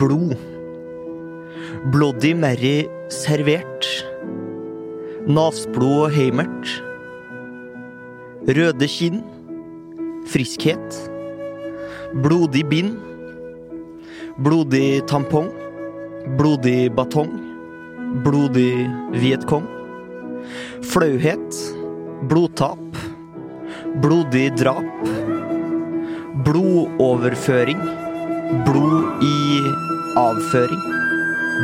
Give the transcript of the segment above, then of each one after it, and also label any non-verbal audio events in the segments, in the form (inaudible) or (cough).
Blod. Bloody Mary servert. Nasblod og heimert. Røde kinn. Friskhet. Blodig bind. Blodig tampong. Blodig batong. Blodig Vietkong. Flauhet. Blodtap. Blodig drap. Blodoverføring. Blod avføring.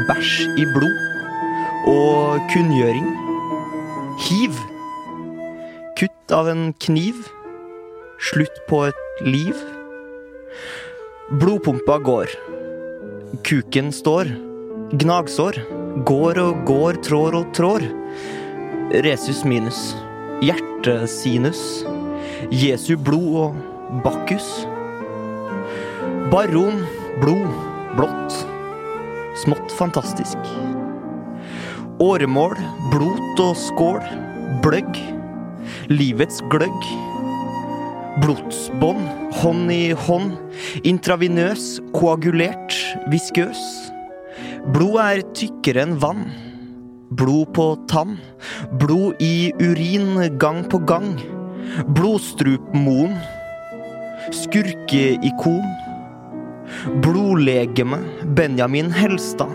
Bæsj i blod. Og kunngjøring. Hiv. Kutt av en kniv. Slutt på et liv. Blodpumpa går. Kuken står. Gnagsår. Går og går, trår og trår. Resus minus. Hjertesinus. Jesu blod og Bakkus. Baron, blod, blått. Smått fantastisk. Åremål, blot og skål. Bløgg. Livets gløgg. Blodsbånd, hånd i hånd. Intravenøs, koagulert, viskøs. Blod er tykkere enn vann. Blod på tann. Blod i urin gang på gang. Blodstrupmoen. Skurkeikon. Blodlegeme. Benjamin Helstad.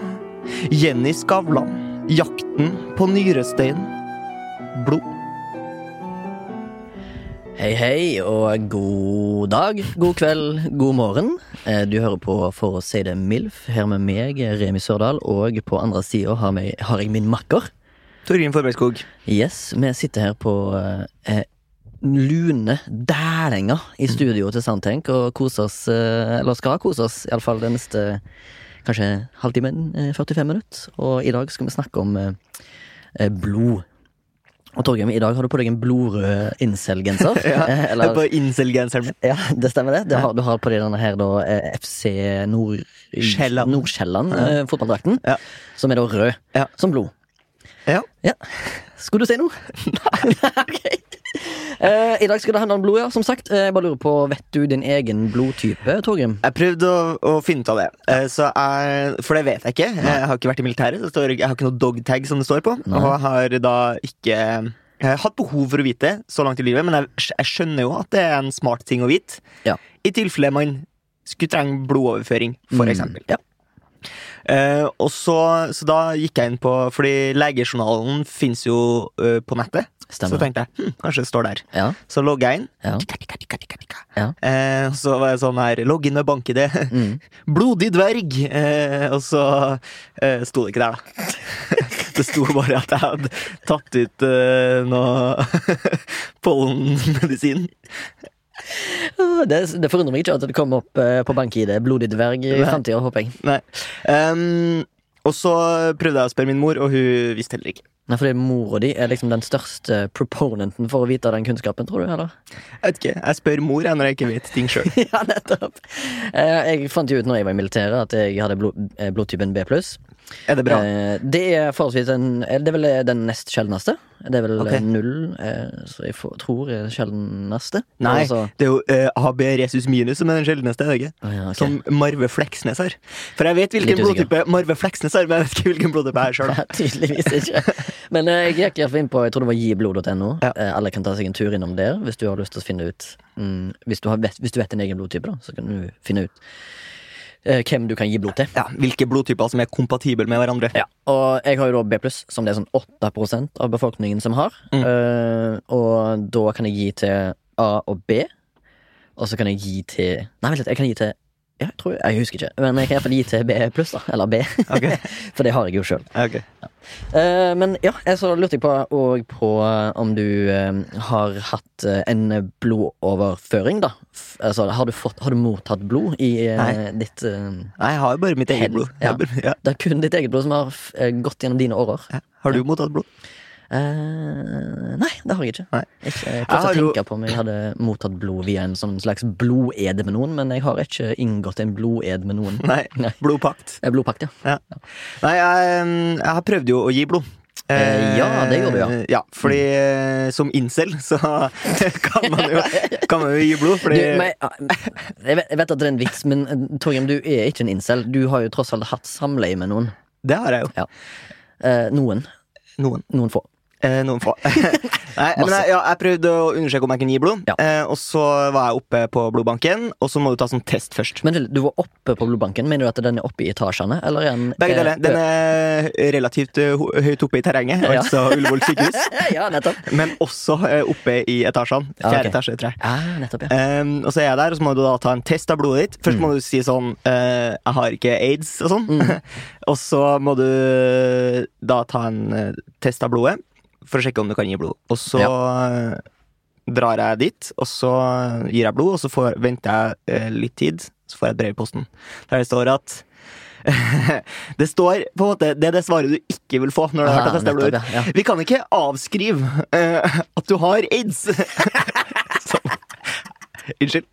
Jenny Skavlan. Jakten på nyrestein. Blod. Hei, hei, og god dag, god kveld, god morgen. Eh, Du hører på For å si det MILF, her med meg, Remi Sørdal, og på andre sida har, har jeg min makker. Torgrim Forbergskog. Yes, vi sitter her på eh, lune dælinger i studio til Sandtenk og koser oss, eh, eller skal kose oss, iallfall den neste kanskje halvtimen, eh, 45 minutter. Og i dag skal vi snakke om eh, eh, blod. Og Torgrim, i dag har du på deg en blodrød incel-genser. (laughs) Ja, Eh, er på incel-genseren min. ja, det stemmer det. det har, du har på deg denne her da eh, FC Nord... Sjælland. Nordsjælland, eh, fotballdrakten. Ja. Som er da rød, Ja. som blod. Ja. Ja. Skulle du si noe? (laughs) Nei. (laughs) ok. Eh, I dag skal det handle om blod, ja. Som sagt. Eh, Jeg bare lurer på, Vet du din egen blodtype, Torgrim? Jeg prøvde å, å finne ut av det, Eh, så jeg, for det vet jeg ikke. Jeg har ikke vært i militæret. så står, jeg har ikke noe dogtag som det står på. Nei. Og har da ikke jeg har hatt behov for å vite det så langt i livet, men jeg, jeg skjønner jo at det er en smart ting å vite. Ja. I tilfelle man skulle trenge blodoverføring, for Mm, eksempel. Ja. Eh, og så, så da gikk jeg inn på Fordi legejournalen fins jo uh, på nettet. Så tenkte jeg hm, kanskje det står der. Ja. Så logga jeg inn. Ja. Tikka, tikka, tikka, tikka, tikka. Ja. Eh, så var jeg sånn her Logg inn med bank-ID. Mm. (laughs) Blodig dverg! Eh, og så eh, sto det ikke der, da. (laughs) det sto bare at jeg hadde tatt ut eh, noe (laughs) pollenmedisin. Åh, Det, det forundrer meg ikke at det kommer opp eh, på bank-ID blodig dverg i framtida, håper jeg. Nei. Um, og så prøvde jeg å spørre min mor, og hun visste heller ikke. Nei, fordi mora di er liksom den største proponenten for å vite den kunnskapen, tror du? eller? Jeg vet ikke, jeg spør mor jeg, når jeg ikke vet ting sjøl. (laughs) ja, nettopp. Eh, Jeg fant jo ut når jeg var i militæret at jeg hadde blod, eh, blodtypen B pluss. Er det bra? Eh, Det er forholdsvis en, eh, Det er vel den nest sjeldneste. Det er vel Ok. eh, null, eh, så jeg får, tror er den sjeldneste. Nei, Altså, det er jo eh, AB resus minus som er den sjeldneste, er det ikke? Å ja, okay. Som Marve Fleksnes har. For jeg vet hvilken blodtype Marve Fleksnes har, men jeg vet ikke hvilken blodtype jeg er sjøl. (laughs) Tydeligvis ikke. Men eh, jeg gikk i hvert fall inn på Jeg tror det var giblod.no. Ja. Eh, alle kan ta seg en tur innom der hvis du har lyst til å finne ut mm, hvis, du har, hvis du vet din egen blodtype, da, så kan du finne ut eh, hvem du kan gi blod til. Ja, hvilke blodtyper som er kompatible med hverandre. Ja, og jeg har jo da B+, som det er sånn 8% av befolkningen som har. Mm. Uh, og da kan jeg gi til A og B. Og så kan jeg gi til Nei, vent litt, jeg kan gi til Ja, jeg, tror, jeg husker ikke, men jeg kan iallfall gi til B pluss, da. Eller B. Okay. (laughs) For det har jeg jo sjøl. Ok. Eh, men ja, så lurte jeg på, òg på eh, om du eh, har hatt en blodoverføring, da. F altså, har, du fått, har du mottatt blod i Nei. ditt Nei, jeg har jo bare mitt eget blod. Ja. bare- Ja. Det er kun ditt eget blod som har gått gjennom dine årer. Ja. Har du mottatt blod? Eh, nei, det har jeg ikke. Nei. jeg Jeg prøvde å jo- tenke på om jeg hadde mottatt blod via en sånn slags bloded med noen, men jeg har ikke inngått en bloded med noen. (laughs) Nei. Nei. Blodpakt. Eh, Blodpakt, ja. Nei, jeg, jeg har prøvd jo å gi blod. Eh, ja, det gjorde du, ja. Eh, Ja, fordi mm. som incel så (laughs) kan man jo, (laughs) kan man jo gi blod, fordi Du, men, jeg, vet, jeg vet at det er en vits, men eh, Torgrim, du er ikke en incel. Du har jo tross alt hatt samleie med noen. Det har jeg jo. Eh, noen. Noen. Noen få. Eh, noen få. (laughs) Nei, (laughs) men jeg, ja, jeg prøvde å undersøke om jeg kunne gi blod, Ja. eh, og så var jeg oppe på blodbanken, og så må du ta sånn test først. Men du var oppe på blodbanken. Mener du at den er oppe i etasjene? Eller er den Begge eh, deler. Den er relativt eh, ho- høyt oppe i terrenget, Ja. altså Ullevål sykehus, (laughs) ja, nettopp. men også eh, oppe i etasjene. Ja, Fjerde ok. etasje, tror jeg. Ja, nettopp, ja. Um, og så er jeg der, og så må du da ta en test av blodet ditt. Først Mm. må du si sånn eh, 'Jeg har ikke aids' og sånn. Mm. og så må du da ta en eh, test av blodet for å sjekke om du kan gi blod. Og så ja. drar jeg dit, og så gir jeg blod, og så får, venter jeg eh, litt tid, så får jeg et brev i posten der det står at (laughs) det står på en måte Det er det svaret du ikke vil få når du har testa ja. Vi kan ikke avskrive uh, at du har aids. (laughs) Så, unnskyld.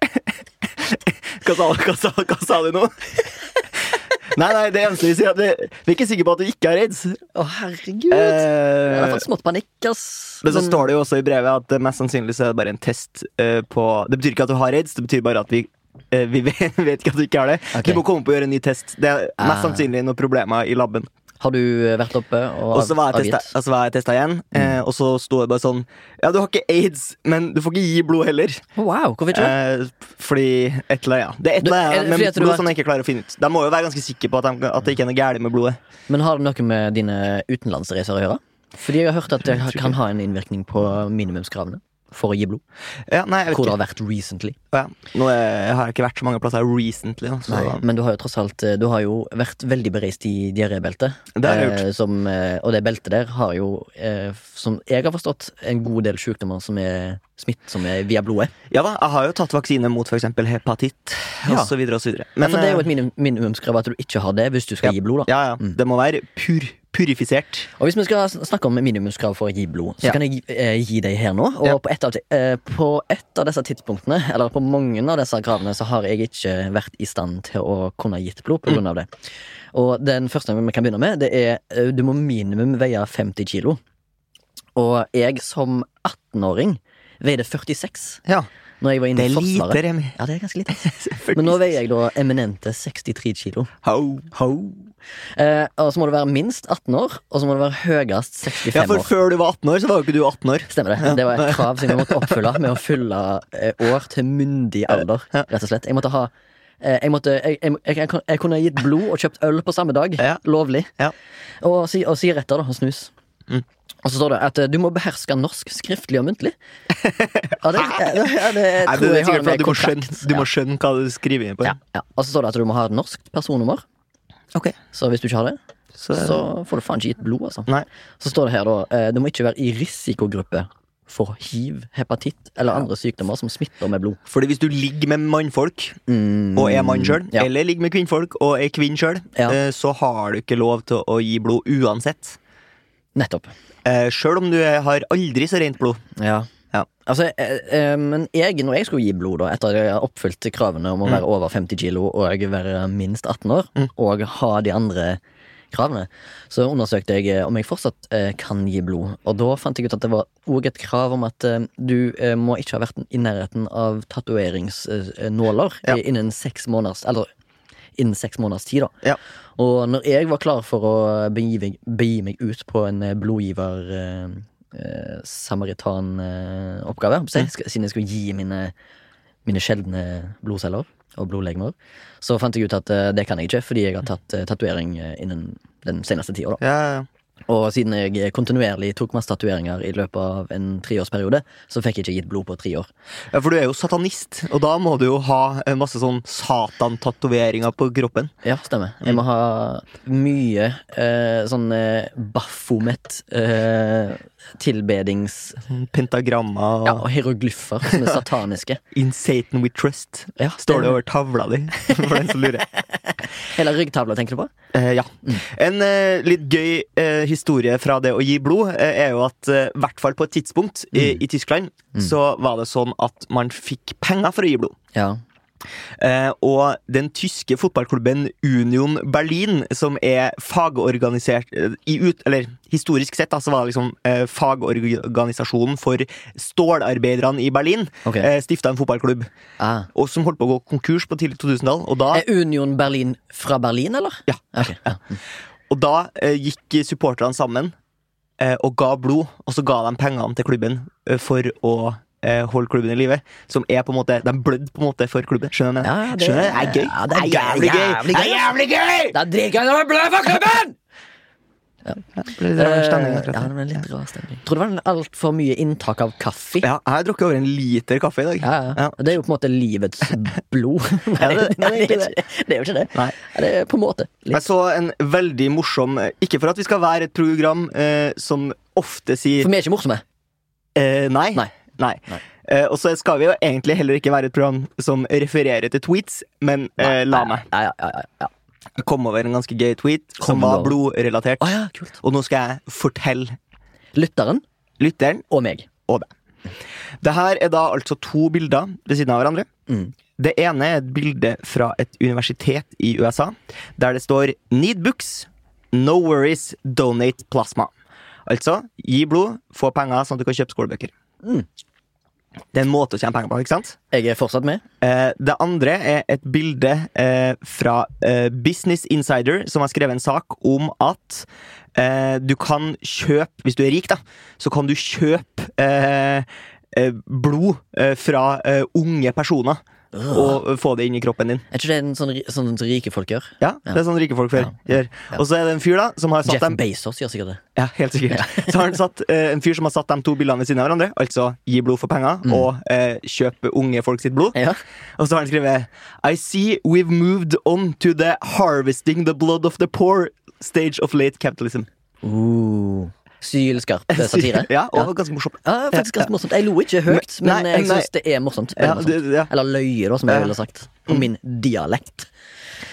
Hva sa, hva, sa, hva sa du nå? Nei, nei, det eneste vi sier, er at vi, vi er ikke sikre på at du ikke har aids. Å, herregud. Jeg har Eh, fått smått panikk, ass. men så står det jo også i brevet at det mest sannsynlig så er det bare en test uh, på Det betyr ikke at du har aids, det betyr bare at vi eh, vi vet, (laughs) vet ikke at du ikke har det. Okay. Du må komme på å gjøre en ny test. Det er Ah. mest sannsynlig noen problemer i laben. Har du eh, vært oppe og, Og så var jeg avgitt? testa, og så var jeg testa igjen, eh, og så sto det bare sånn Ja, du har ikke aids, men du får ikke gi blod heller. Wow, hvorfor ikke? Eh, fordi et eller annet, ja. Det er et eller er annet du blod vært... som jeg ikke klarer å finne ut. De må jo være ganske sikre på at, de, at det ikke er noe galt med blodet. Men har det noe med dine utenlandsreiser å gjøre? Fordi jeg har hørt at det kan ha en innvirkning på minimumskravene for å gi blod. Ja, nei, jeg Hvor det har vært recently. Ja. Nå er, jeg har ikke vært så mange plasser recently. Da, Nei, men du har jo tross alt eh, Du har jo vært veldig bereist i diarébeltet. Det har jeg Eh, som, eh, og det beltet der har jo, eh, som jeg har forstått, en god del sykdommer som er smittsomme via blodet. Ja da, jeg har jo tatt vaksine mot f.eks. hepatitt Ja. osv. Men ja, for det er jo eh, et minimumskrav at du ikke har det hvis du skal Ja. gi blod. da ja, ja, Mm. det må være pur, purifisert. Og hvis vi skal snakke om minimumskrav for å gi blod, så Ja. kan jeg gi- eh, gi deg her nå. Og Ja. på, et av, eh, på et av disse tidspunktene, eller på mange av disse kravene, så har jeg ikke vært i stand til å kunne gitt blod på grunn av det. Og den første vi kan begynne med, det er eh, du må minimum veie 50 kilo. Og jeg som 18-åring veide 46 Ja, når jeg var inne Det er lite, Remi. Ja, det er ganske lite. (laughs) Men nå veier jeg da eminente 63 kilo. Ho. Ho. Eh, og så må du være minst 18 år, og så må du være høyest 65 år. Ja, for før du var 18 år, så var jo ikke du 18 år. Stemmer det. Det var et krav som jeg måtte oppfylle med å fylle eh, år til myndig alder. Rett og slett. Jeg måtte ha eh, jeg, måtte, jeg, jeg, jeg, kunne gitt blod og kjøpt øl på samme dag. Ja. Lovlig. Ja. Og, si- og sigaretter og snus. Mm. Og så står det at eh, du må beherske norsk skriftlig og muntlig. Ja, det, det, det Nei, det er sikkert for at du må, skjønne, du må skjønne hva du skriver på. ja, ja. Og så står det at du må ha norsk personnummer. Ok, Så hvis du ikke har det, så, så får du faen ikke gitt blod, altså. Nei. Så står det her da eh, Du må ikke være i risikogruppe for hiv, hepatitt eller andre sykdommer som smitter med blod. Fordi hvis du ligger med mannfolk Mm, og er mann sjøl, ja. eller ligger med kvinnfolk og er kvinne sjøl, Ja. så har du ikke lov til å gi blod uansett. Nettopp. Uh, sjøl om du har aldri så rent blod. Ja. Ja. Altså, eh, eh, men jeg, når jeg skulle gi blod, da, etter at jeg har oppfylt kravene om å være over 50 kilo og være minst 18 år, Mm. og ha de andre kravene, så undersøkte jeg eh, om jeg fortsatt eh, kan gi blod. Og da fant jeg ut at det var òg et krav om at eh, du eh, må ikke ha vært i nærheten av tatoveringsnåler Ja. eh, innen seks måneders Eller innen seks måneders tid, da. Ja. Og når jeg var klar for å begi begi meg ut på en eh, blodgiver eh, eh, Samaritan-oppgave, siden jeg skulle gi mine, mine sjeldne blodceller og blodlegemer, så fant jeg ut at eh, det kan jeg ikke, fordi jeg har tatt eh, tatovering eh, innen den seneste tida. da. Ja, ja. Og siden jeg kontinuerlig tok masse tatoveringer i løpet av en treårsperiode, så fikk jeg ikke gitt blod på tre år. Ja, For du er jo satanist, og da må du jo ha eh, masse sånn satan-tatoveringer på kroppen. Ja, stemmer. Jeg må ha mye eh, sånn eh, Baphomet eh, tilbedings... Pentagrammer og Ja, og hieroglyffer som er sataniske. In Satan we trust. Ja, Står det over tavla di, (laughs) for den som lurer. Hele ryggtavla, tenker du på? Eh, ja. En eh, litt gøy eh, historie fra det å gi blod eh, er jo at i hvert fall på et tidspunkt i, i Tyskland så var det sånn at man fikk penger for å gi blod. Ja. Eh, og den tyske fotballklubben Union Berlin, som er fagorganisert eh, i ut, Eller historisk sett da, så var det liksom eh, fagorganisasjonen for stålarbeiderne i Berlin, Okay. eh, stifta en fotballklubb. Ah. Og som holdt på å gå konkurs på tidlig 2000-tall. Da Er Union Berlin fra Berlin, eller? Ja. Okay. ja. Og da eh, gikk supporterne sammen eh, og ga blod, og så ga de pengene til klubben for å eh, holde klubben i live. Som er på en måte De blødde på en måte for klubben. Skjønner du? Ja, det- Skjønner du? Det er gøy. ja, det er jævlig gøy! jævlig Det gøy. er jævlig gøy! Da drikker jeg når jeg blør for klubben! Ble det rar stemning, Eh, ja, det ble litt rar stemning. Tror det var altfor mye inntak av kaffe. Ja, jeg har drukket over en liter kaffe i dag. Ja, ja. Ja. Det er jo på en måte livets (laughs) blod. Ja, det- Nei, det er det, er ikke, det er jo ikke det. Nei. Det er på en måte. Jeg så en veldig morsom Ikke for at vi skal være et program eh, som ofte sier For vi er ikke morsomme. eh, nei. Nei. Nei. Nei. Eh, og så skal vi jo egentlig heller ikke være et program som refererer til tweets, men eh, la meg Ja, ja, ja, ja, komme over en ganske gøy tweet som Kom var over. blodrelatert. Å ja, kult. Og nå skal jeg fortelle Lytteren lytteren og meg. og deg. Det her er da altså to bilder ved siden av hverandre. Mm. Det ene er et bilde fra et universitet i USA, der det står 'Need books, no worries, donate plasma'. Altså gi blod, få penger sånn at du kan kjøpe skolebøker. Mm. Det er en måte å tjene penger på, ikke sant? Jeg er fortsatt med. Eh, det andre er et bilde eh, fra eh, Business Insider, som har skrevet en sak om at eh, du kan kjøpe, hvis du er rik, da, så kan du kjøpe eh, eh, blod fra unge personer. Og få det inn i kroppen din. Er ikke det en sånn, sånn, sånn rike folk gjør? Ja, Det er sånn rike folk før Ja. gjør. Og så er det en fyr da som har satt Jeff dem Bezos gjør sikkert det. Ja, helt sikkert. Så har han satt, eh, en fyr som har satt de to bildene ved siden av hverandre. Altså gi blod for penger og eh, kjøpe unge folk sitt blod. Ja. Og så har han skrevet I see we've moved on to the harvesting the blood of the poor stage of late capitalism. Uh, Sylskarp (laughs) satire. ja, og ganske morsomt. Ja, faktisk ganske morsomt. Jeg lo ikke høyt, men Nei, jeg syns det er morsomt. Ja, det, ja. Eller løye, da, som jeg. Mm. ville sagt. På min dialekt.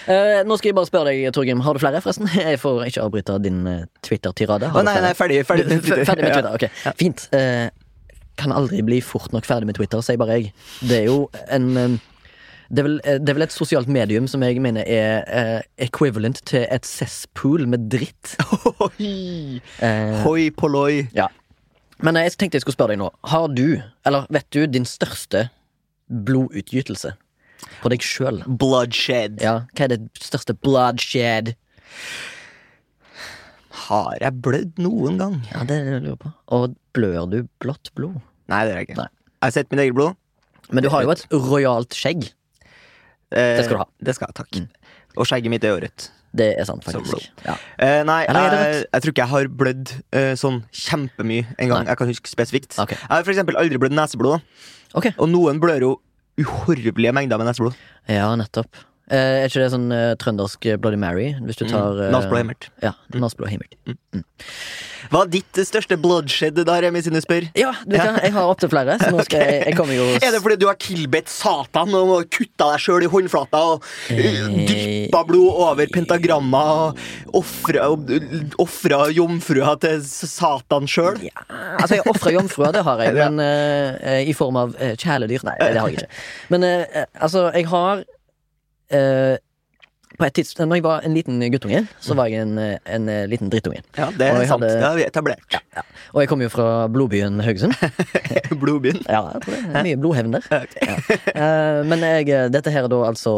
Uh, nå skal jeg bare spørre deg, Torgrim. Har du flere, forresten? (laughs) Jeg får ikke avbryte din eh, Twitter-tirade. Oh, nei, nei, ferdig, ferdig med Twitter. Ferdig med Twitter, ok. Fint. Uh, kan aldri bli fort nok ferdig med Twitter, sier bare jeg. Det er jo en det er, vel, eh, det er vel et sosialt medium som jeg mener er eh, equivalent til et cesspool med dritt. (laughs) Hoi, Eh, hoi polloi. ja. Men eh, jeg tenkte jeg skulle spørre deg nå. Har du, eller vet du, din største blodutgytelse på deg sjøl? Bloodshed. Ja, hva er det største bloodshed? Har jeg blødd noen gang? Ja, det er det jeg lurer på. Og blør du blått blod? Nei, det gjør jeg ikke. Nei. Jeg har sett mitt eget blod. Men du har jo et rojalt skjegg. Eh, Det skal du ha. Det skal jeg, takk. Og skjegget mitt er jo rødt. Det er sant, faktisk. Ja. Eh, nei, jeg, jeg tror ikke jeg har blødd eh, sånn kjempemye en gang. Nei. Jeg kan huske spesifikt. Okay. Jeg har for eksempel aldri blødd neseblod. Okay. Og noen blør jo uhorvelige mengder med neseblod. Ja, nettopp. Eh, er ikke det sånn eh, trøndersk Bloody Mary? Hvis du tar eh, Nasblå himmelt. Ja, naseblod himmelt. Hva er ditt største bloodshed da, Remi, du spør? Ja, du hva, jeg har opptil flere, så nå skal jeg Jeg kommer jo (laughs) Er det fordi du har tilbedt Satan og kutta deg sjøl i håndflata og Eh. dyppa blod over pentagramma og ofra, ofra jomfrua til Satan sjøl? Ja, altså jeg ofra jomfrua, det har jeg, (laughs) men eh, i form av eh, kjæledyr. Nei, det har jeg ikke. Men eh, altså, jeg har eh, På et tidspunkt, når jeg var en liten guttunge, så var jeg en, en eh, liten drittunge. Ja, det er sant. hadde- Det vi etablert. Og jeg kom jo fra blodbyen Haugesund. (laughs) Blodbyen. Ja, jeg tror det er mye blodhevn der. Ja. Eh, men jeg, dette her er da altså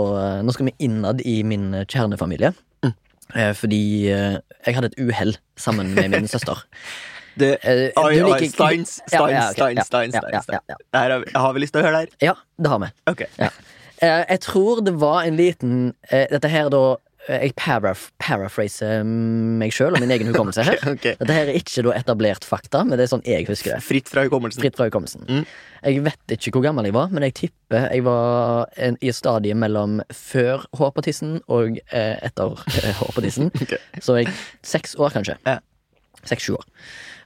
Nå skal vi innad i min kjernefamilie. Mm. Eh, fordi jeg hadde et uhell sammen med min (laughs) søster. Det, Oi, oi, liker- Steins, Steins, ja, Steins, Steins, ja, ja, ja, ja. Her har vi- Har vi lyst til å høre det her? Ja, det har vi. Ok. Ja. Eh, jeg tror det var en liten eh, Dette her da jeg paraf paraphraser meg sjøl og min egen hukommelse her. (laughs) Ok. Dette her er ikke etablert fakta, men det er sånn jeg husker det. Fritt fra hukommelsen. Fritt fra hukommelsen. Mm. Jeg vet ikke hvor gammel jeg var, men jeg tipper jeg var en, i stadiet mellom før hår på tissen og eh, etter eh, hår på tissen. (laughs) okay. Så jeg seks år, kanskje. Ja. Seks-sju år.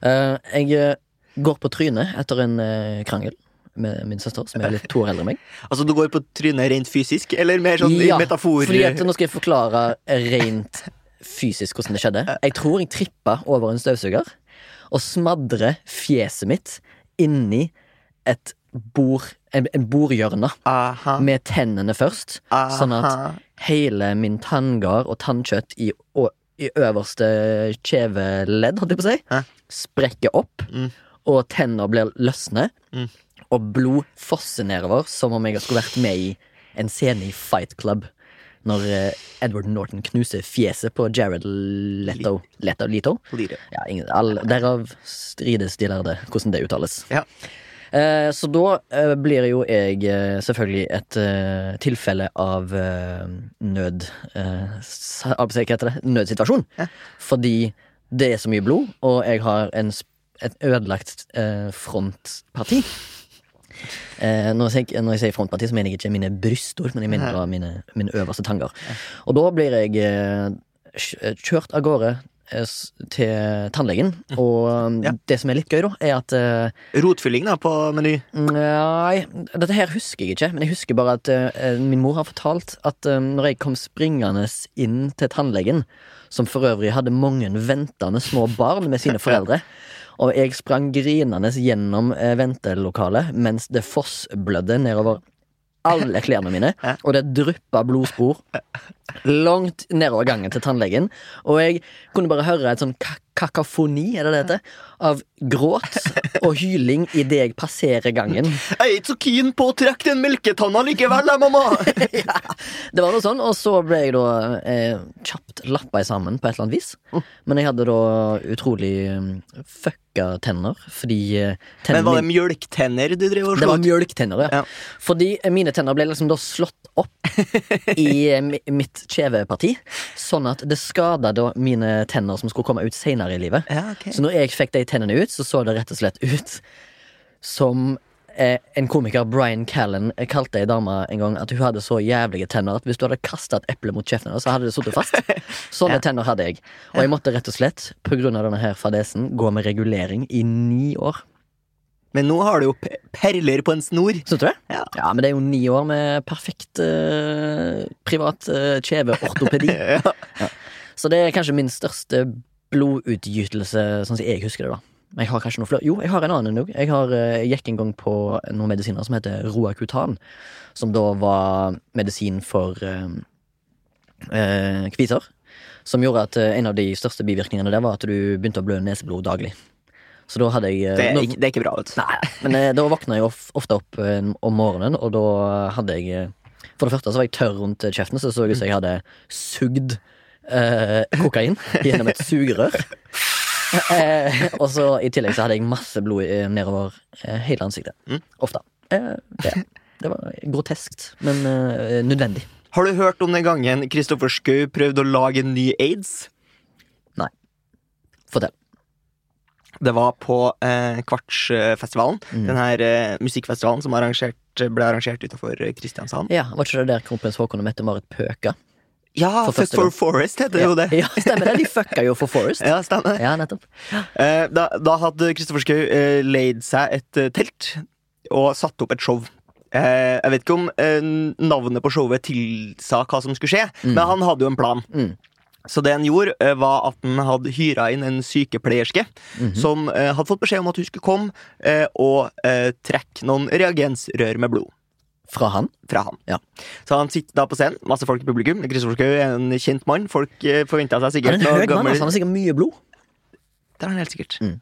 Eh, jeg eh, går på trynet etter en eh, krangel med min søster, som er litt to år eldre enn meg. (laughs) Altså du går på trynet rent fysisk, eller mer sånn i Ja, metafor? Fordi at Nå skal jeg forklare rent fysisk hvordan det skjedde. Jeg tror jeg trippa over en støvsuger og smadrer fjeset mitt inni et bord, en, en bordhjørne med tennene først. Aha. Sånn at hele min tanngard og tannkjøtt i, å- i øverste kjeveledd, holdt jeg på å si, Hæ? sprekker opp, Mm. og tenner blir løsne, Mm. Og blod fosser nedover som om jeg skulle vært med i en scene i Fight Club. Når eh, Edward Norton knuser fjeset på Jared Leto. Leto, Leto? Ja, ingen, all, derav strides de lærde hvordan det uttales. Ja. Eh, så da eh, blir jo jeg eh, selvfølgelig et eh, tilfelle av nød... Hva heter det? Nødsituasjon. Ja. Fordi det er så mye blod, og jeg har en, et ødelagt frontparti. Eh, når, jeg, når jeg sier frontparti, så mener jeg ikke mine brystord, men jeg mener da mine, mine øverste tanger. Og da blir jeg eh, kjørt av gårde eh, til tannlegen, og um, Ja. det som er litt gøy, da, er at eh, Rotfylling da på Meny. Nei, dette her husker jeg ikke, men jeg husker bare at eh, min mor har fortalt at eh, når jeg kom springende inn til tannlegen, som for øvrig hadde mange ventende små barn med sine (laughs) foreldre, og jeg sprang grinende gjennom eh, ventelokalet mens det fossblødde nedover alle klærne mine, (laughs) og det dryppa blodspor langt nedover gangen til tannlegen, og jeg kunne bare høre et sånn ka kakafoni, er det det heter, av gråt og hyling idet jeg passerer gangen. Jeg er ikke så keen på å trekke den melketanna likevel, jeg, mamma! (laughs) ja, det var noe sånn, og så ble jeg da eh, kjapt lappa sammen på et eller annet vis. Men jeg hadde da utrolig eh, fucka tenner, fordi eh, Men var det mjølktenner du drev og det var mjølktenner, ja. Ja. Fordi eh, mine tenner ble liksom da slått opp (laughs) i eh, mi- mitt kjeveparti, sånn at det skada da mine tenner som skulle komme ut seinere i livet. Ja, okay. Så når jeg fikk de tennene ut, så så det rett og slett ut som eh, en komiker, Brian Callen, eh, kalte ei dame en gang at hun hadde så jævlige tenner at hvis du hadde kasta et eple mot kjeften hennes, så hadde det sittet fast. (laughs) Sånne Ja. tenner hadde jeg. Og jeg måtte rett og slett, av denne her fadesen, gå med regulering i ni år. Men nå har du jo perler på en snor. Syns du det? Ja. Ja, men det er jo ni år med perfekt eh, privat eh, kjeveortopedi. (laughs) Ja. Så det er kanskje min største blodutgytelse, sånn som jeg husker det, da. Men jeg har kanskje noe flere. Jo, jeg har en annen òg. Jeg har, eh, gikk en gang på noen medisiner som heter Roacutan. Som da var medisin for eh, eh, kviser. Som gjorde at eh, en av de største bivirkningene der var at du begynte å blø neseblod daglig. Så da hadde jeg Det er ikke, det er ikke bra. Vet. du. Nei, men da våkna jeg ofte opp om morgenen, og da hadde jeg For det første så var jeg tørr rundt kjeften, så det så ut som jeg hadde sugd eh, kokain gjennom et sugerør. (laughs) Eh, og så i tillegg så hadde jeg masse blod eh, nedover eh, hele ansiktet. Mm. Ofte. Eh, det, det var groteskt, men eh, nødvendig. Har du hørt om den gangen Kristoffer Schou prøvde å lage en ny aids? Fortell. Det var på eh, Kvartsfestivalen. Mm. Den her eh, musikkfestivalen som arrangert, ble arrangert utenfor Kristiansand. Ja, Var ikke det der kronprins Haakon og Mette-Marit pøka? Ja, For for. Forest heter Ja, jo det. ja, stemmer det. De fucka jo for Forest. Ja, stemmer. Ja, nettopp. Eh, da, da hadde Kristoffer Schou eh, leid seg et eh, telt og satt opp et show. Eh, jeg vet ikke om eh, navnet på showet tilsa hva som skulle skje, Mm. men han hadde jo en plan. Mm. Så det han gjorde, var at han hadde hyra inn en sykepleierske Mhm. som eh, hadde fått beskjed om at hun skulle komme og trekke noen reagensrør med blod. Fra han? Fra han. Ja. Så han sitter da på scenen, masse folk i publikum. Kristoffer Schou er en kjent mann. Folk eh, forventa seg Han sikkert er en høy mann, altså. Han har sikkert mye blod. Det er han helt sikkert. Mm.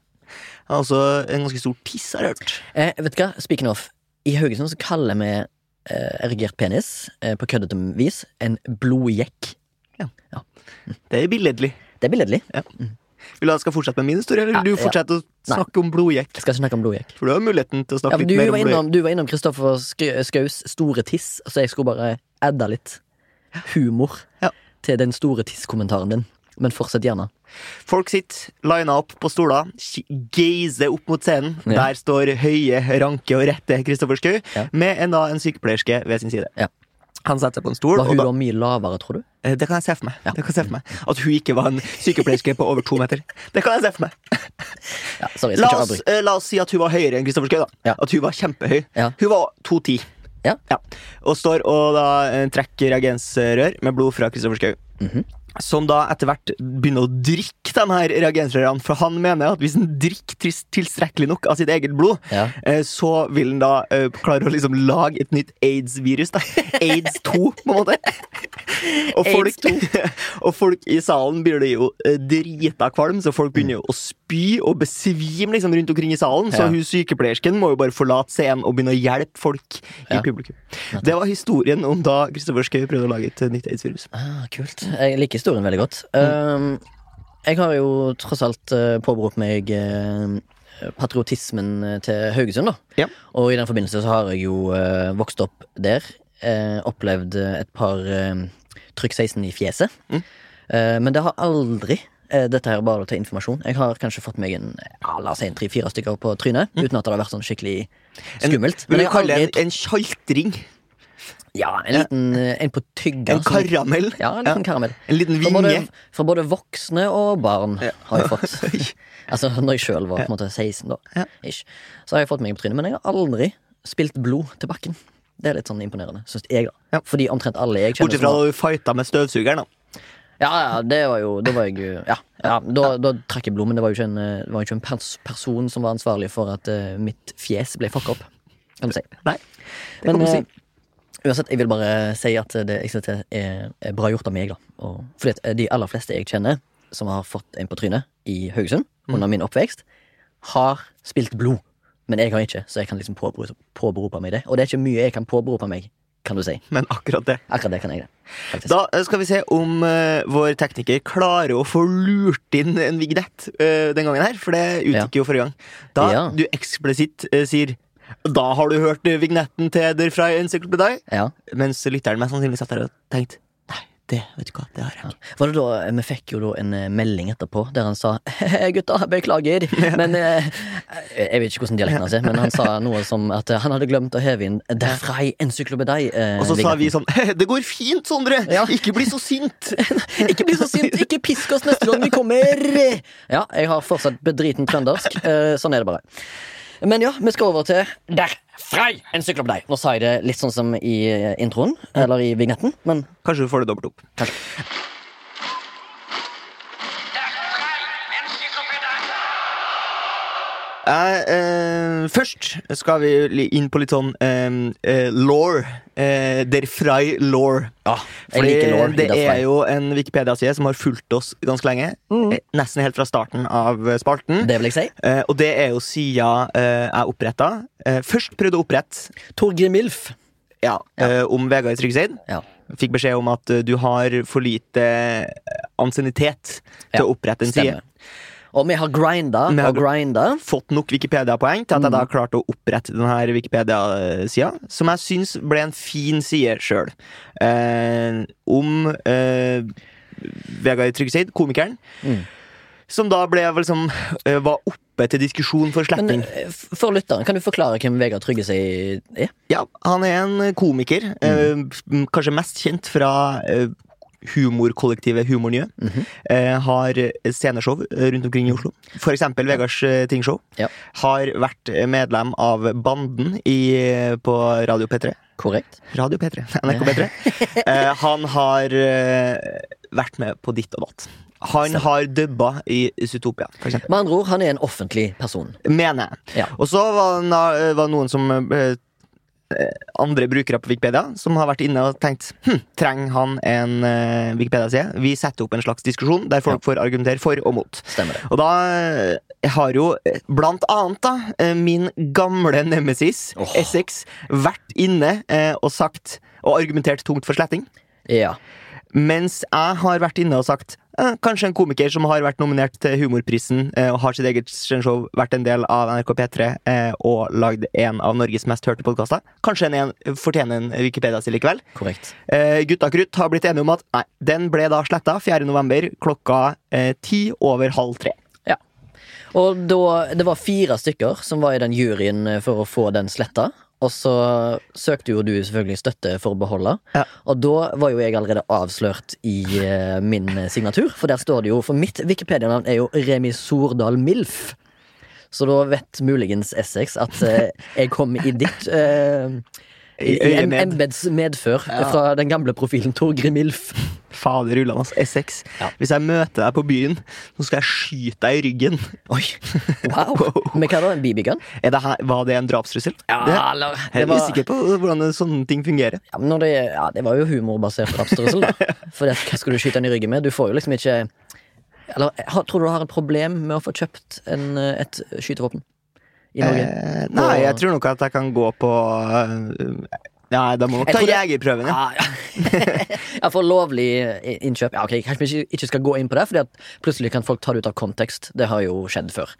Han har også en ganske stor tiss, har jeg hørt. Eh, vet du hva, speaking of I Haugesund så kaller vi eh, erigert penis eh, på køddete vis en blodjekk. Det er billedlig. Det er billedlig. Vil du at jeg skal fortsette med min historie, eller Ja, du ja. fortsette å snakke om blodjekk? Jeg skal ikke snakke om blodjekk. For du har muligheten til å snakke ja, litt mer var om blodjekk. du var innom Kristoffer Sk- Skaus store tiss, så jeg skulle bare adda litt humor Ja. til den store tiss-kommentaren din. Men fortsett gjerne. Folk sitter lina opp på stoler, gazer opp mot scenen. Ja. Der står høye, ranke og rette Kristoffer Schou Ja. med en, da, en sykepleierske ved sin side. Ja. Han satte seg på en stol. Var hun da, mye lavere, tror du? Eh, det kan jeg se for meg. Ja. Det kan jeg se for meg At hun ikke var en sykepleierske på over to meter. Det kan jeg se for meg. Ja, sorry, La oss, eh, la oss si at hun var høyere enn Kristoffer Schou. Ja. At hun var kjempehøy. Hun var 2,10. Ja. Og står og da eh, trekker reagensrør med blod fra Kristoffer Schou. Mhm. Som da etter hvert begynner å drikke de her reagensrørene, for han mener at hvis han drikker tilstrekkelig nok av sitt eget blod, Ja. eh, så vil han da eh, klare å liksom lage et nytt aids-virus. Aids 2, på en måte. Og folk, (laughs) og folk i salen blir det jo eh, drita kvalm, så folk begynner å spy og besvime liksom rundt omkring i salen. Så Ja. hun sykepleiersken må jo bare forlate scenen og begynne å hjelpe folk i Ja. publikum. Det var historien om da Kristoffer Schou prøvde å lage et nytt aids-virus. Ah, kult. Jeg liker historien veldig godt. Um, jeg har jo tross alt uh, påberopt meg uh, patriotismen til Haugesund, da. Ja. Og i den forbindelse så har jeg jo vokst opp der. Opplevd et par trykk 16 i fjeset. Mm. Men det har aldri dette her er bare til informasjon. Jeg har kanskje fått meg en ja, la oss si en tre-fire stykker på trynet, uten at det har vært sånn skikkelig skummelt. Vil Men du kalle det en, en kjaltring? Ja, en liten uh, en på tygga. En karamell? Ja, en liten karamell. En liten For både, vinge? for både voksne og barn Ja. har jeg fått. (laughs) altså når jeg sjøl var på en måte 16, da. Ja. Ish. Så har jeg fått meg på trynet. Men jeg har aldri spilt blod til bakken. Det er litt sånn imponerende, syns jeg, da. Ja. Fordi omtrent alle jeg kjenner Bortsett fra da du fighta med støvsugeren, da. Ja, ja, det var jo Da var jeg Ja, ja da, da trakk jeg blod, men det var jo ikke en, eh, jo ikke en pers person som var ansvarlig for at uh, mitt fjes ble fucka opp, kan du si. Nei, det Men kan du si. Uansett, jeg vil bare si at det det er, er bra gjort av meg, da. Og, fordi eh, de aller fleste jeg kjenner som har fått en på trynet i Haugesund under min oppvekst, har spilt blod. Men jeg har ikke, så jeg kan liksom påberope, påberope meg det. Og det er ikke mye jeg kan påberope meg, kan du si. Men akkurat det. Akkurat det kan jeg det. Faktisk. Da eh, skal vi se om uh, vår tekniker klarer å få lurt inn en vignett uh, den gangen her, for det utgikk jo forrige gang. Da Ja. du eksplisitt uh, sier Da har du hørt eh, vignetten til Der fra Encyklopedi, Ja. mens lytteren mest sannsynlig satt der og tenkte Nei, det vet du hva, det har jeg ikke. Var det da, Vi fikk jo da en eh, melding etterpå der han sa Hei (laughs) gutta, beklager, men eh, Jeg vet ikke hvordan dialekten hans er, men han sa noe som at eh, han hadde glemt å heve inn derfra i encyklopedi. eh, Og så sa vi sånn (laughs) Det går fint, Sondre! Ja. Ikke bli så sint! (laughs) Ikke bli så sint, ikke pisk oss neste gang vi kommer! Ja, jeg har fortsatt bedriten trøndersk. eh, Sånn er det bare. Men ja, vi skal over til derfra i encyklopedi. Nå sa jeg det litt sånn som i eh, introen, eller i vignetten, men Kanskje du får det dobbelt opp. Kanskje. Jeg eh, først skal vi inn på litt sånn eh, eh, law. Eh, der Frey law. ja, Fordi law. det er jo en Wikipedia-side som har fulgt oss ganske lenge. Mm. Nesten helt fra starten av eh, spalten. Det vil jeg si. Eh, og det er jo sida eh, jeg oppretta. Eh, først prøvde å opprette Torgrim Milf. ja, eh, om Vegard Tryggseid. Ja. Fikk beskjed om at eh, du har for lite eh, ansiennitet til Ja, å opprette en side. Og vi har grinda Vi har og grinda. Fått nok Wikipedia-poeng til at jeg da har klart å opprette denne Wikipedia-sida, som jeg syns ble en fin side sjøl. Eh, om eh, Vegard Tryggeseid, komikeren, Mm. som da ble liksom eh, var oppe til diskusjon for sletting. Men for lytteren, kan du forklare hvem Vegard Tryggeseid er? Ja, han er en komiker. eh, kanskje mest kjent fra eh, humorkollektivet Humornye. -hmm. eh, har sceneshow eh, rundt omkring i Oslo. For eksempel Vegards eh, Tingshow. Ja. Har vært medlem av Banden i, på Radio P3. Korrekt. Radio P3, (laughs) NRK P3. (laughs) eh, han har eh, vært med på ditt og datt. Han har dubba i Zootopia. Med andre ord, han er en offentlig person. Mener jeg. Ja. Og så var det noen som andre brukere på Wikipedia som har vært inne og tenkt hm, trenger han en uh, Wikipedia-side. Vi setter opp en slags diskusjon der folk får argumentere for og mot. Stemmer det. Og da eh, har jo eh, blant annet da eh, min gamle nemesis oh. Essex vært inne uh, og sagt og argumentert tungt for sletting. Ja. Mens jeg har vært inne og sagt eh, kanskje en komiker som har vært nominert til Humorprisen eh, og har sitt eget show, vært en del av NRK P3 eh, og lagd en av Norges mest hørte podkaster. Kanskje en, en fortjener en Wikipedia-stil likevel. Korrekt. Eh, Gutta Krutt har blitt enige om at nei, den ble da sletta 4. november klokka eh, ti over halv tre. Ja. Og da, det var fire stykker som var i den juryen eh, for å få den sletta. Og så søkte jo du selvfølgelig støtte for å beholde. Ja. Og da var jo jeg allerede avslørt i uh, min signatur. For der står det jo For mitt Wikipedia-navn er jo Remi Sordal Milf. Så da vet muligens Essex at uh, jeg kom i ditt eh, i, embeds medfør Ja. fra den gamle profilen Torgrim Milf. Fader ullan, altså. Essex. Ja. Hvis jeg møter deg på byen, så skal jeg skyte deg i ryggen. Oi! (laughs) Wow! Men hva da? En BB-gun? Er var det en drapstrussel? det, eller jeg det er var- usikker på hvordan sånne ting fungerer. Ja, det, ja, det var jo humorbasert drapstrussel, da. (laughs) For det, hva skal du skyte den i ryggen med? Du får jo liksom ikke Eller tror du du har et problem med å få kjøpt en, eh, et skytevåpen i Norge? Eh, nei, jeg tror nok at jeg kan gå på eh, Nei, da må du ta jegerprøven, ja. Ah, ja. (laughs) ja, for lovlig innkjøp Ja, ok, Kanskje vi ikke skal gå inn på det, Fordi at plutselig kan folk ta det ut av kontekst. Det har jo skjedd før.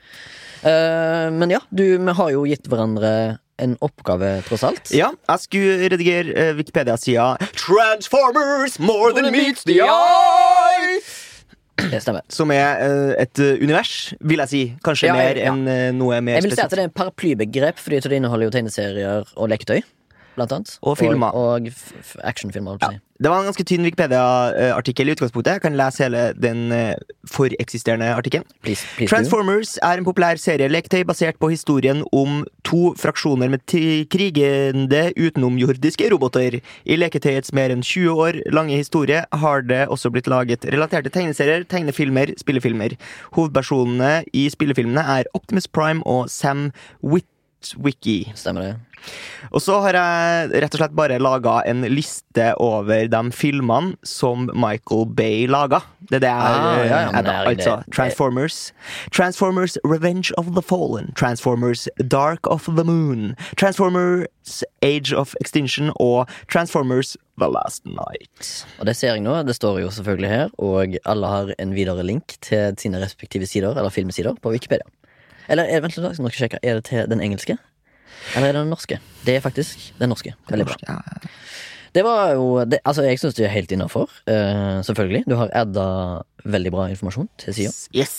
Uh, men ja, du, vi har jo gitt hverandre en oppgave, tross alt. Ja, jeg skulle redigere uh, Wikipedia-sida Transformers more than meets the eye! Det stemmer. Som er eh, et eh, univers, vil jeg si. Kanskje Ja, mer enn eh, noe mer Jeg vil si at det er en paraplybegrep, fordi det inneholder jo tegneserier og leketøy. Blant annet. Og filmer. Og, og actionfilmer. si. Det var en ganske tynn Wikipedia-artikkel i utgangspunktet. Jeg kan lese hele den eh, foreksisterende artikkelen. Please, please do. Transformers er en populær serieleketøy basert på historien om to fraksjoner med krigende utenomjordiske roboter. I leketøyets mer enn 20 år lange historie har det også blitt laget relaterte tegneserier, tegnefilmer, spillefilmer. Hovedpersonene i spillefilmene er Optimus Prime og Sam Witwicky. Stemmer det. Og så har jeg rett og slett bare laga en liste over de filmene som Michael Bay laga. Det er det jeg Ah, ja, ja, eh, er da. er- Altså Transformers. Transformers Revenge of the Fallen. Transformers Dark of the Moon. Transformers Age of Extinction og Transformers The Last Night. Og det ser jeg nå. Det står jo selvfølgelig her, og alle har en videre link til sine respektive sider, eller filmsider, på Wikipedia. Eller er det, vent litt, skal sjekke, er det til den engelske? Eller er det den norske? Det er faktisk den norske. Veldig bra. Ja. Det var jo det, Altså, jeg syns det er helt innafor. uh, selvfølgelig. Du har adda veldig bra informasjon til sida. Yes!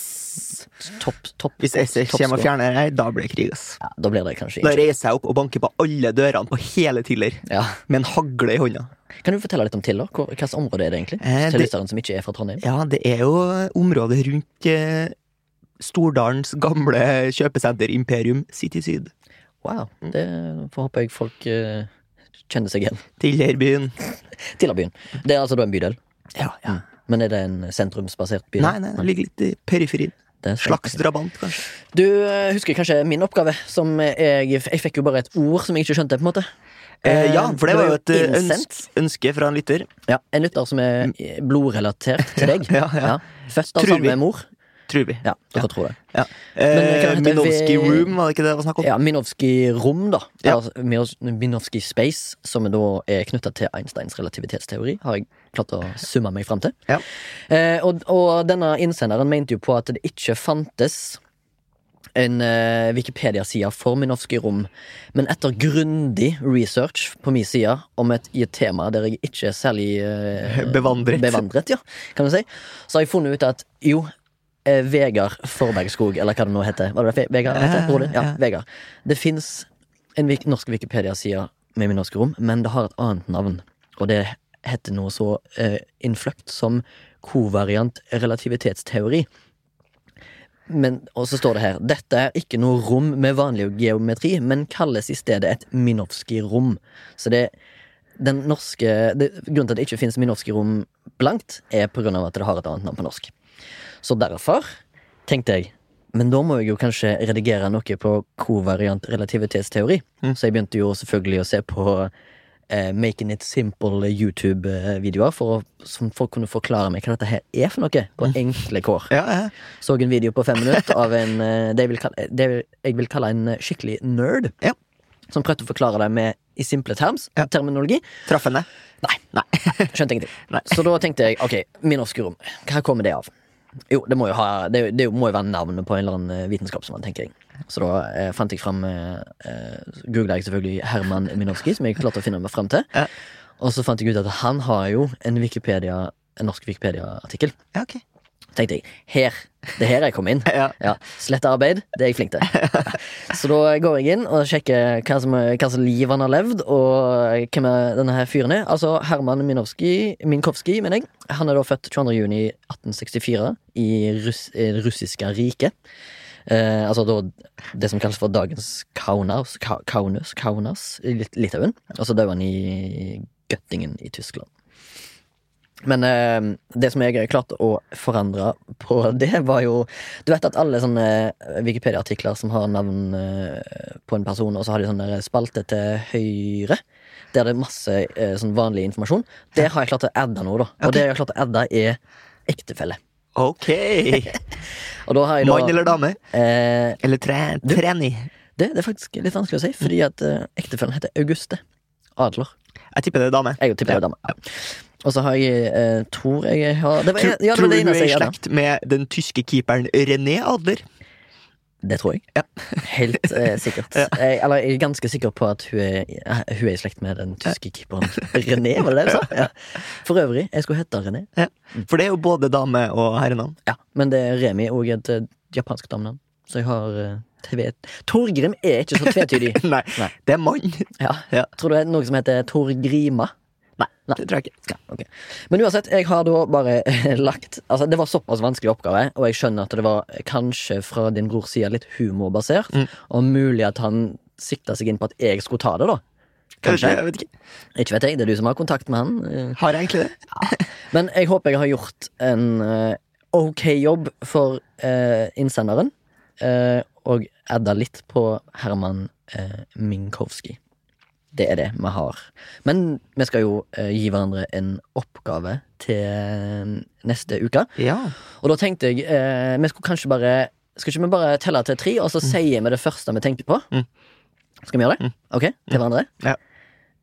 Topp, topp. Hvis jeg topp kommer og fjerner det, da blir det krig, ass. Ja, da blir det kanskje Da reiser jeg opp og banker på alle dørene på hele Tiller Ja. med en hagle i hånda. Kan du fortelle litt om Tiller? Hvilket område er det egentlig? Eh, til lytteren som ikke er fra Trondheim. Ja, det er jo området rundt eh, Stordalens gamle kjøpesenter Imperium City Syd. Wow. Det får håpe jeg folk eh, kjenner seg igjen. Tillerbyen. (laughs) Tillerbyen. Det er altså da en bydel. Ja, ja. Men er det en sentrumsbasert by? Nei, nei, det ligger litt i periferien. Det er Slags drabant, kanskje. Du eh, husker kanskje min oppgave? Som jeg, jeg fikk jo bare et ord som jeg ikke skjønte, på en måte. Eh, ja, for det var jo et eh, ønske, fra en lytter. Ja, En lytter som er eh, blodrelatert til deg. (laughs) Ja, ja. Født av samme mor. Tror vi. Ja, dere tror det. Ja. Eh, Minowski Room, var det ikke det det var snakk om? Ja, Minovsky rom, da. Ja. Minowski Minovsky space, som da er knytta til Einsteins relativitetsteori, har jeg klart å summe meg fram til. Ja. Eh, og, og denne innsenderen mente jo på at det ikke fantes en eh, Wikipedia-side for Minovsky rom, men etter grundig research på min side om et, i et tema der jeg ikke er særlig eh, Bevandret. bevandret ja, kan du si, så har jeg funnet ut at jo, eh, Vegard Forbergskog, eller hva det nå heter. Var det Ve- Vegard? han heter? Broren Ja, Ja. Vegard. Det fins en vik- norsk Wikipedia-side med Minovsky rom, men det har et annet navn. Og det heter noe så eh, innfløkt som kovariant relativitetsteori. Men, og så står det her Dette er ikke noe rom med vanlig geometri, men kalles i stedet et Minovsky-rom. Så det den norske det, Grunnen til at det ikke finnes Minovsky-rom blankt, er på grunn av at det har et annet navn på norsk. Så derfor tenkte jeg men da må jeg jo kanskje redigere noe på kovariant relativitetsteori. Mm. Så jeg begynte jo selvfølgelig å se på eh, Making it simple YouTube-videoer, for som folk kunne forklare meg hva dette her er for noe, på enkle kår. Ja, ja. Så en video på fem minutter av en eh, det jeg kalle, det jeg vil kalle en skikkelig nerd. Ja. Som prøvde å forklare det med i simple terms, Ja. terminologi. Traff henne? Nei. Nei. Skjønte ingenting. (laughs) Nei. Så da tenkte jeg ok, min norske rom, hva kommer det av? Jo, det må jo, ha, det, det må jo være navnet på en eller annen eh, vitenskapsmann, tenker jeg. Så da eh, fant jeg fram eh, eh, Googla jeg selvfølgelig Herman Minowski, som jeg klarte å finne meg fram til. Ja. Og så fant jeg ut at han har jo en Wikipedia En norsk Wikipedia-artikkel. Ja, ok. Tenkte jeg, her, det er her jeg kom inn. (laughs) Ja. Ja, Slettearbeid, det er jeg flink til. (laughs) Så da går jeg inn og sjekker hva, som, hva som liv han har levd, og hvem er denne her fyren er. Altså Herman Minovskij, Minkowski, mener jeg. Han er da født 22. juni 1864 i Russ, det russiske riket. Eh, altså da det som kalles for dagens Kaunas, Kaunas, Kaunas i Litauen. Og så døde han i Göttingen i Tyskland. Men eh, det som jeg klarte å forandre på (laughs) det, var jo Du vet at alle sånne Wikipedia-artikler som har navn eh, på en person, og så har de sånne spalte til høyre, der det er masse eh, sånn vanlig informasjon, der har jeg klart å adde noe, da. Og Ok. det jeg har klart å adde, er ektefelle. Ok. (laughs) Mann eller dame? eh, Eller tre, treni? det, det er faktisk litt vanskelig å si, fordi at eh, ektefellen heter Auguste Adler. Jeg tipper det er dame. Jeg tipper det er dame. Ja. Og så har jeg eh, tror jeg har det var, Tror, ja, det var du det eneste er i slekt med den tyske keeperen René Adler? Det tror jeg. Ja. (laughs) Helt eh, sikkert. Ja. Jeg, eller jeg er ganske sikker på at hun er, eh, hun er i slekt med den tyske keeperen René, var det det du sa? (laughs) Ja. For øvrig, jeg skulle hete René. Ja. For det er jo både dame og herrenavn. Ja, men det er Remi og et eh, japansk damenavn. Så jeg har eh, tve- Torgrim er ikke så tvetydig. (laughs) Nei, Nei. det er mann. Ja. Ja. Tror du det er noe som heter Torgrima? Nei, Nei. det tror jeg ikke. Ja, ok. Men uansett, jeg har da bare (laughs) lagt Altså, det var såpass vanskelig oppgave, og jeg skjønner at det var kanskje fra din brors side litt humorbasert, Mm. og mulig at han sikta seg inn på at jeg skulle ta det, da. Kanskje. Jeg vet ikke. Ikke vet jeg, det er du som har kontakt med han. Har jeg egentlig det? Men jeg håper jeg har gjort en eh, ok jobb for eh, innsenderen, eh, og adda litt på Herman uh, Minkowski. Det er det vi har. Men vi skal jo eh, gi hverandre en oppgave til eh, neste uke. Ja. Og da tenkte jeg eh, vi skulle kanskje bare Skal ikke vi bare telle til tre, og så sier vi det første vi tenkte på? Mm. Skal vi gjøre det? Mm. Ok, til hverandre? Ja.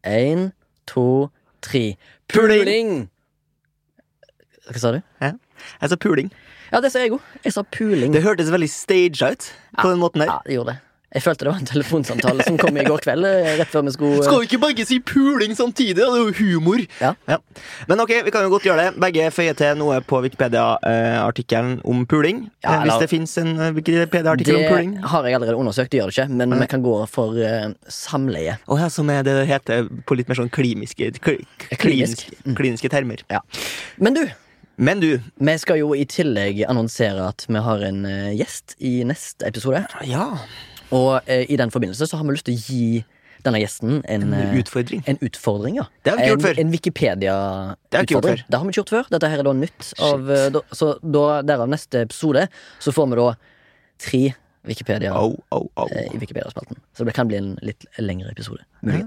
Én, to, tre. Puling! Hva sa du? Jeg sa puling. Ja, det sa jeg òg. Jeg sa puling. Det hørtes veldig staged ut på den måten der. Ja, det gjorde det. Jeg følte det var en telefonsamtale som kom i går kveld, eh, rett før vi skulle Skal vi ikke begge si puling samtidig, det er jo humor. Ja. Men ok, vi kan jo godt gjøre det. Begge føyer til noe på Wikipedia-artikkelen om puling. Ja, eller... Hvis det fins en eh, Wikipedia-artikkel om puling. Det har jeg allerede undersøkt, det gjør det ikke, men Nei. vi kan gå for uh, samleie. Å ja, som er det det heter på litt mer sånn kliniske, kl Klinisk. kliniske, kliniske termer. Men du, Men du vi skal jo i tillegg annonsere at vi har en eh, gjest i neste episode. Ja, Og eh, i den forbindelse så har vi lyst til å gi denne gjesten en, en eh, utfordring. en utfordring. ja Det har vi ikke gjort en, før. En Det har vi ikke gjort Wikipedia-utfordring. før. Det har vi ikke gjort før. Dette her er da nytt. Av, eh, da, så da, derav neste episode så får vi da tre Wikipedia au, au. eh, i Wikipedia-spalten. Så det kan bli en litt lengre episode. Ja,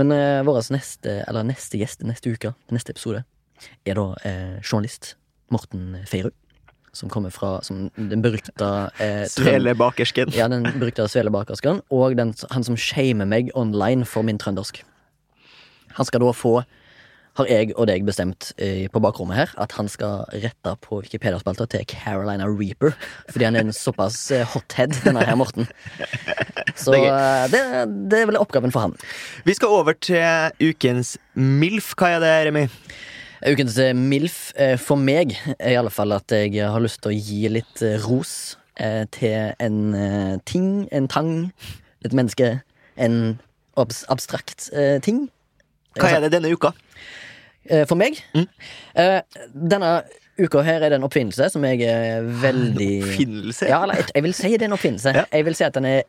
Men eh, vår neste, eller neste gjest neste uke, neste episode, er da eh, journalist Morten Feirud. Som kommer fra som den berykta eh, Svelebakersken. Ja, den berykta svelebakersken, og den, han som shamer meg online for min trøndersk. Han skal da få, har jeg og deg bestemt eh, på bakrommet her, at han skal rette på Wikipedia-spalta til Carolina Reaper. Fordi han er en såpass eh, hothead, denne her Morten. Så Det er eh, det, det er vel oppgaven for han. Vi skal over til ukens MILF. Hva er det, Remi? Ukens eh, MILF eh, for meg er i alle fall at jeg har lyst til å gi litt eh, ros eh, til en eh, ting, en tang, et menneske, en abs abstrakt eh, ting. Hva er det denne uka? Eh, for meg. Mm. Eh, denne uka her er det en oppfinnelse som jeg er veldig Oppfinnelse? Ja, eller jeg, vil si det er en oppfinnelse. Ja. Jeg vil si at den er-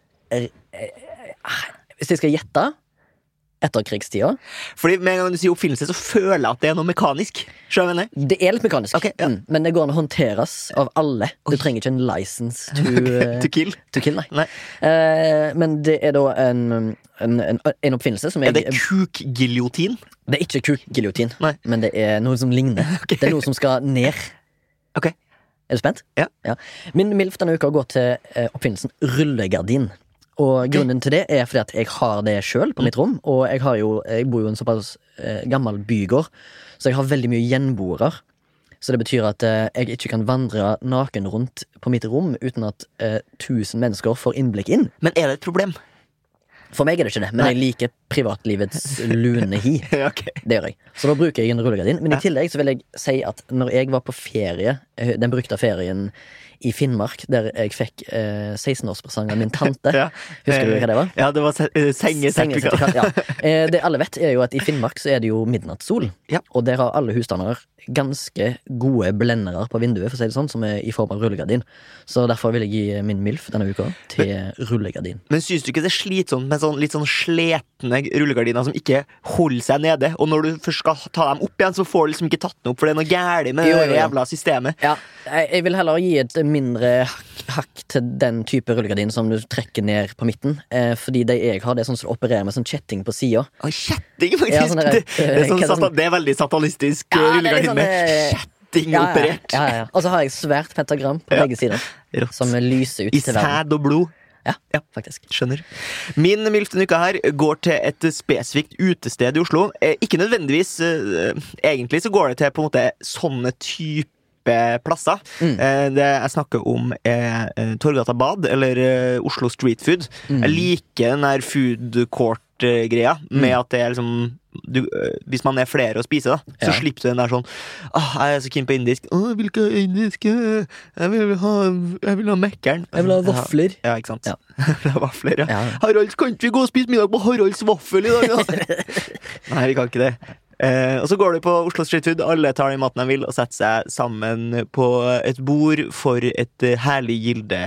Hvis jeg skal gjette etterkrigstida Fordi med en gang du sier oppfinnelse, så føler jeg at det er noe mekanisk. Skjønner jeg? Det er litt mekanisk, okay, ja. mm, men det går an å håndteres av alle. Du trenger ikke en license (laughs) to, eh, To kill. to kill, nei. Nei. Uh, men det er da en, en, en, en oppfinnelse som jeg Er det kukgiljotin? Det er ikke kukgiljotin, men det er noe som ligner. (laughs) Okay. Det er noe som skal ned. Okay. Er du spent? Ja. Min MILF denne uka går til eh, oppfinnelsen rullegardin. Og grunnen til det er fordi at jeg har det sjøl på mitt rom. Og jeg, har jo, jeg bor jo i en såpass eh, gammel bygård, så jeg har veldig mye gjenboere. Så det betyr at eh, jeg ikke kan vandre naken rundt på mitt rom uten at eh, 1000 mennesker får innblikk inn. Men er det et problem? For meg er det ikke det, men Nei. jeg liker privatlivets lune hi. (laughs) okay. Det gjør jeg. Så da bruker jeg en rullegardin. Men i tillegg så vil jeg si at når jeg var på ferie, den brukte ferien i Finnmark, der jeg fikk eh, 16-årspresang av min tante (laughs) Ja. Husker du hva det var? Ja, det var se- eh, sengesertifikat. Ja. (laughs) Eh, Det alle vet, er jo at i Finnmark så er det jo midnattssol. Ja. Og der har alle husstander ganske gode blendere på vinduet, for å si det sånn, som er i form av rullegardin. Så derfor vil jeg gi min MILF denne uka til rullegardin. Men syns du ikke det er slitsomt med sånn, litt sånn sletne rullegardiner som ikke holder seg nede? Og når du først skal ta dem opp igjen, så får du liksom ikke tatt dem opp, for det er noe galt med det jævla systemet. Ja, jeg jeg vil heller gi et mindre hakk, hakk til den type rullegardin som du trekker ned på midten. Eh, fordi de jeg har, det er sånn som opererer med sånn kjetting på sida. Kjetting, faktisk! Ja, sånn der, det, det, er sånn, er satan, sånn- det er veldig satanistisk Ja, ja, er rullegardin sånn, med eh, kjetting Ja, ja, operert. ja, ja. Og så har jeg svært pentagram på Ja. begge sider, Rått. som lyser ut I til verden. sæd og blod. Ja, Ja. faktisk. Skjønner. Min MILF denne uka her går til et spesifikt utested i Oslo. Eh, ikke nødvendigvis eh, Egentlig så går det til på en måte sånne type plasser. Mm. Eh, det jeg snakker om, er eh, Torgata Bad, eller eh, Oslo Street Food. Mm. Jeg liker den der food court-greia, med at det er liksom du, hvis man er flere å spise, da så Ja. slipper du den der sånn ah, jeg er så keen på indisk. Åh, jeg vil ha indisk. øh, Jeg vil ha, jeg vil ha Mækkern. Jeg vil ha vafler. Ja, ikke sant. Ja. (laughs) Vafler, ja. Ja. Haralds, kan ikke vi gå og spise middag på Haralds vaffel i dag? Da? (laughs) Nei, vi kan ikke det. Eh, og så går du på Oslo Street Food, alle tar den maten de vil, og setter seg sammen på et bord for et eh, herlig gilde.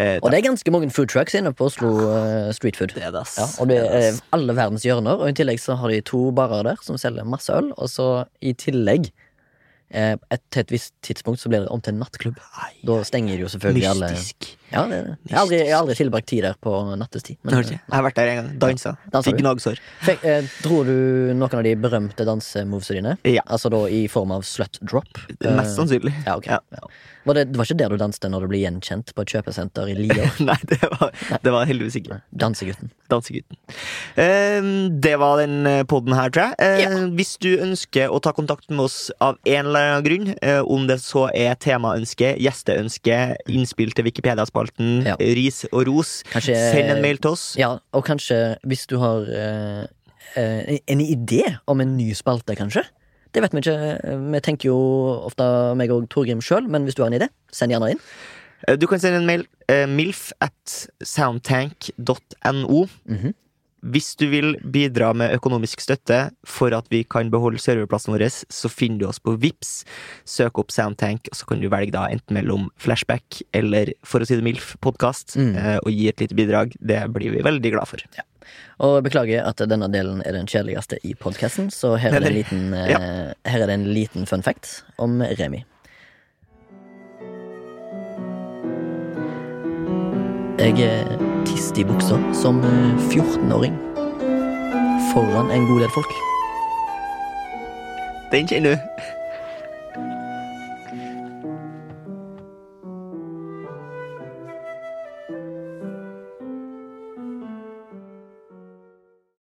Eh, Og det er ganske mange food trucks inne på Oslo eh, Street Food. det er. Ja, og det er alle verdens hjørner, og i tillegg så har de to barer der som selger masse øl, og så i tillegg eh, et, til et visst tidspunkt så blir det om til en nattklubb. Da stenger de jo selvfølgelig alle Mystisk. Ja, det. Jeg har aldri, jeg har aldri tilbrakt tid der på nattestid. Men, Jeg har vært der en gang. Dansa. Dansa Fikk gnagsår. Eh, Dro du noen av de berømte dansemovesene dine? Ja. Altså da i form av slut drop? Eh, Mest sannsynlig. Ja, ok. Ja. Var det, det var ikke der du danste når du ble gjenkjent på et kjøpesenter i Lier? (laughs) Nei, det var, det var heldigvis ikke. Dansegutten. Dansegutten. Eh, det var den poden her, tror jeg. Eh, Ja. Hvis du ønsker å ta kontakt med oss av en eller annen grunn, eh, om det så er temaønske, gjesteønske, innspill til Wikipedia-spalten, Ja. ris og ros, Kanskje send en mail til oss. Ja, og kanskje hvis du har eh, eh, en idé om en ny spalte, kanskje? Det vet vi ikke. Vi tenker jo ofte meg og Torgrim sjøl, men hvis du har en idé, send gjerne inn. Eh, Du kan sende en mail. Eh, milf at soundtank.no. Mhm. Hvis du vil bidra med økonomisk støtte for at vi kan beholde serverplassen vår, så finner du oss på Vips. Søk opp Soundtank, og så kan du velge da enten mellom Flashback eller For å si det MILF podkast, Mm. eh, og gi et lite bidrag. Det blir vi veldig glad for. Og beklager at denne delen er den kjedeligste i podkasten, så her er, liten, ja. her er det en liten fun fact om Remi. Jeg eh, tiste i buksa som eh, 14-åring. Foran en god del folk. Den kjenner du.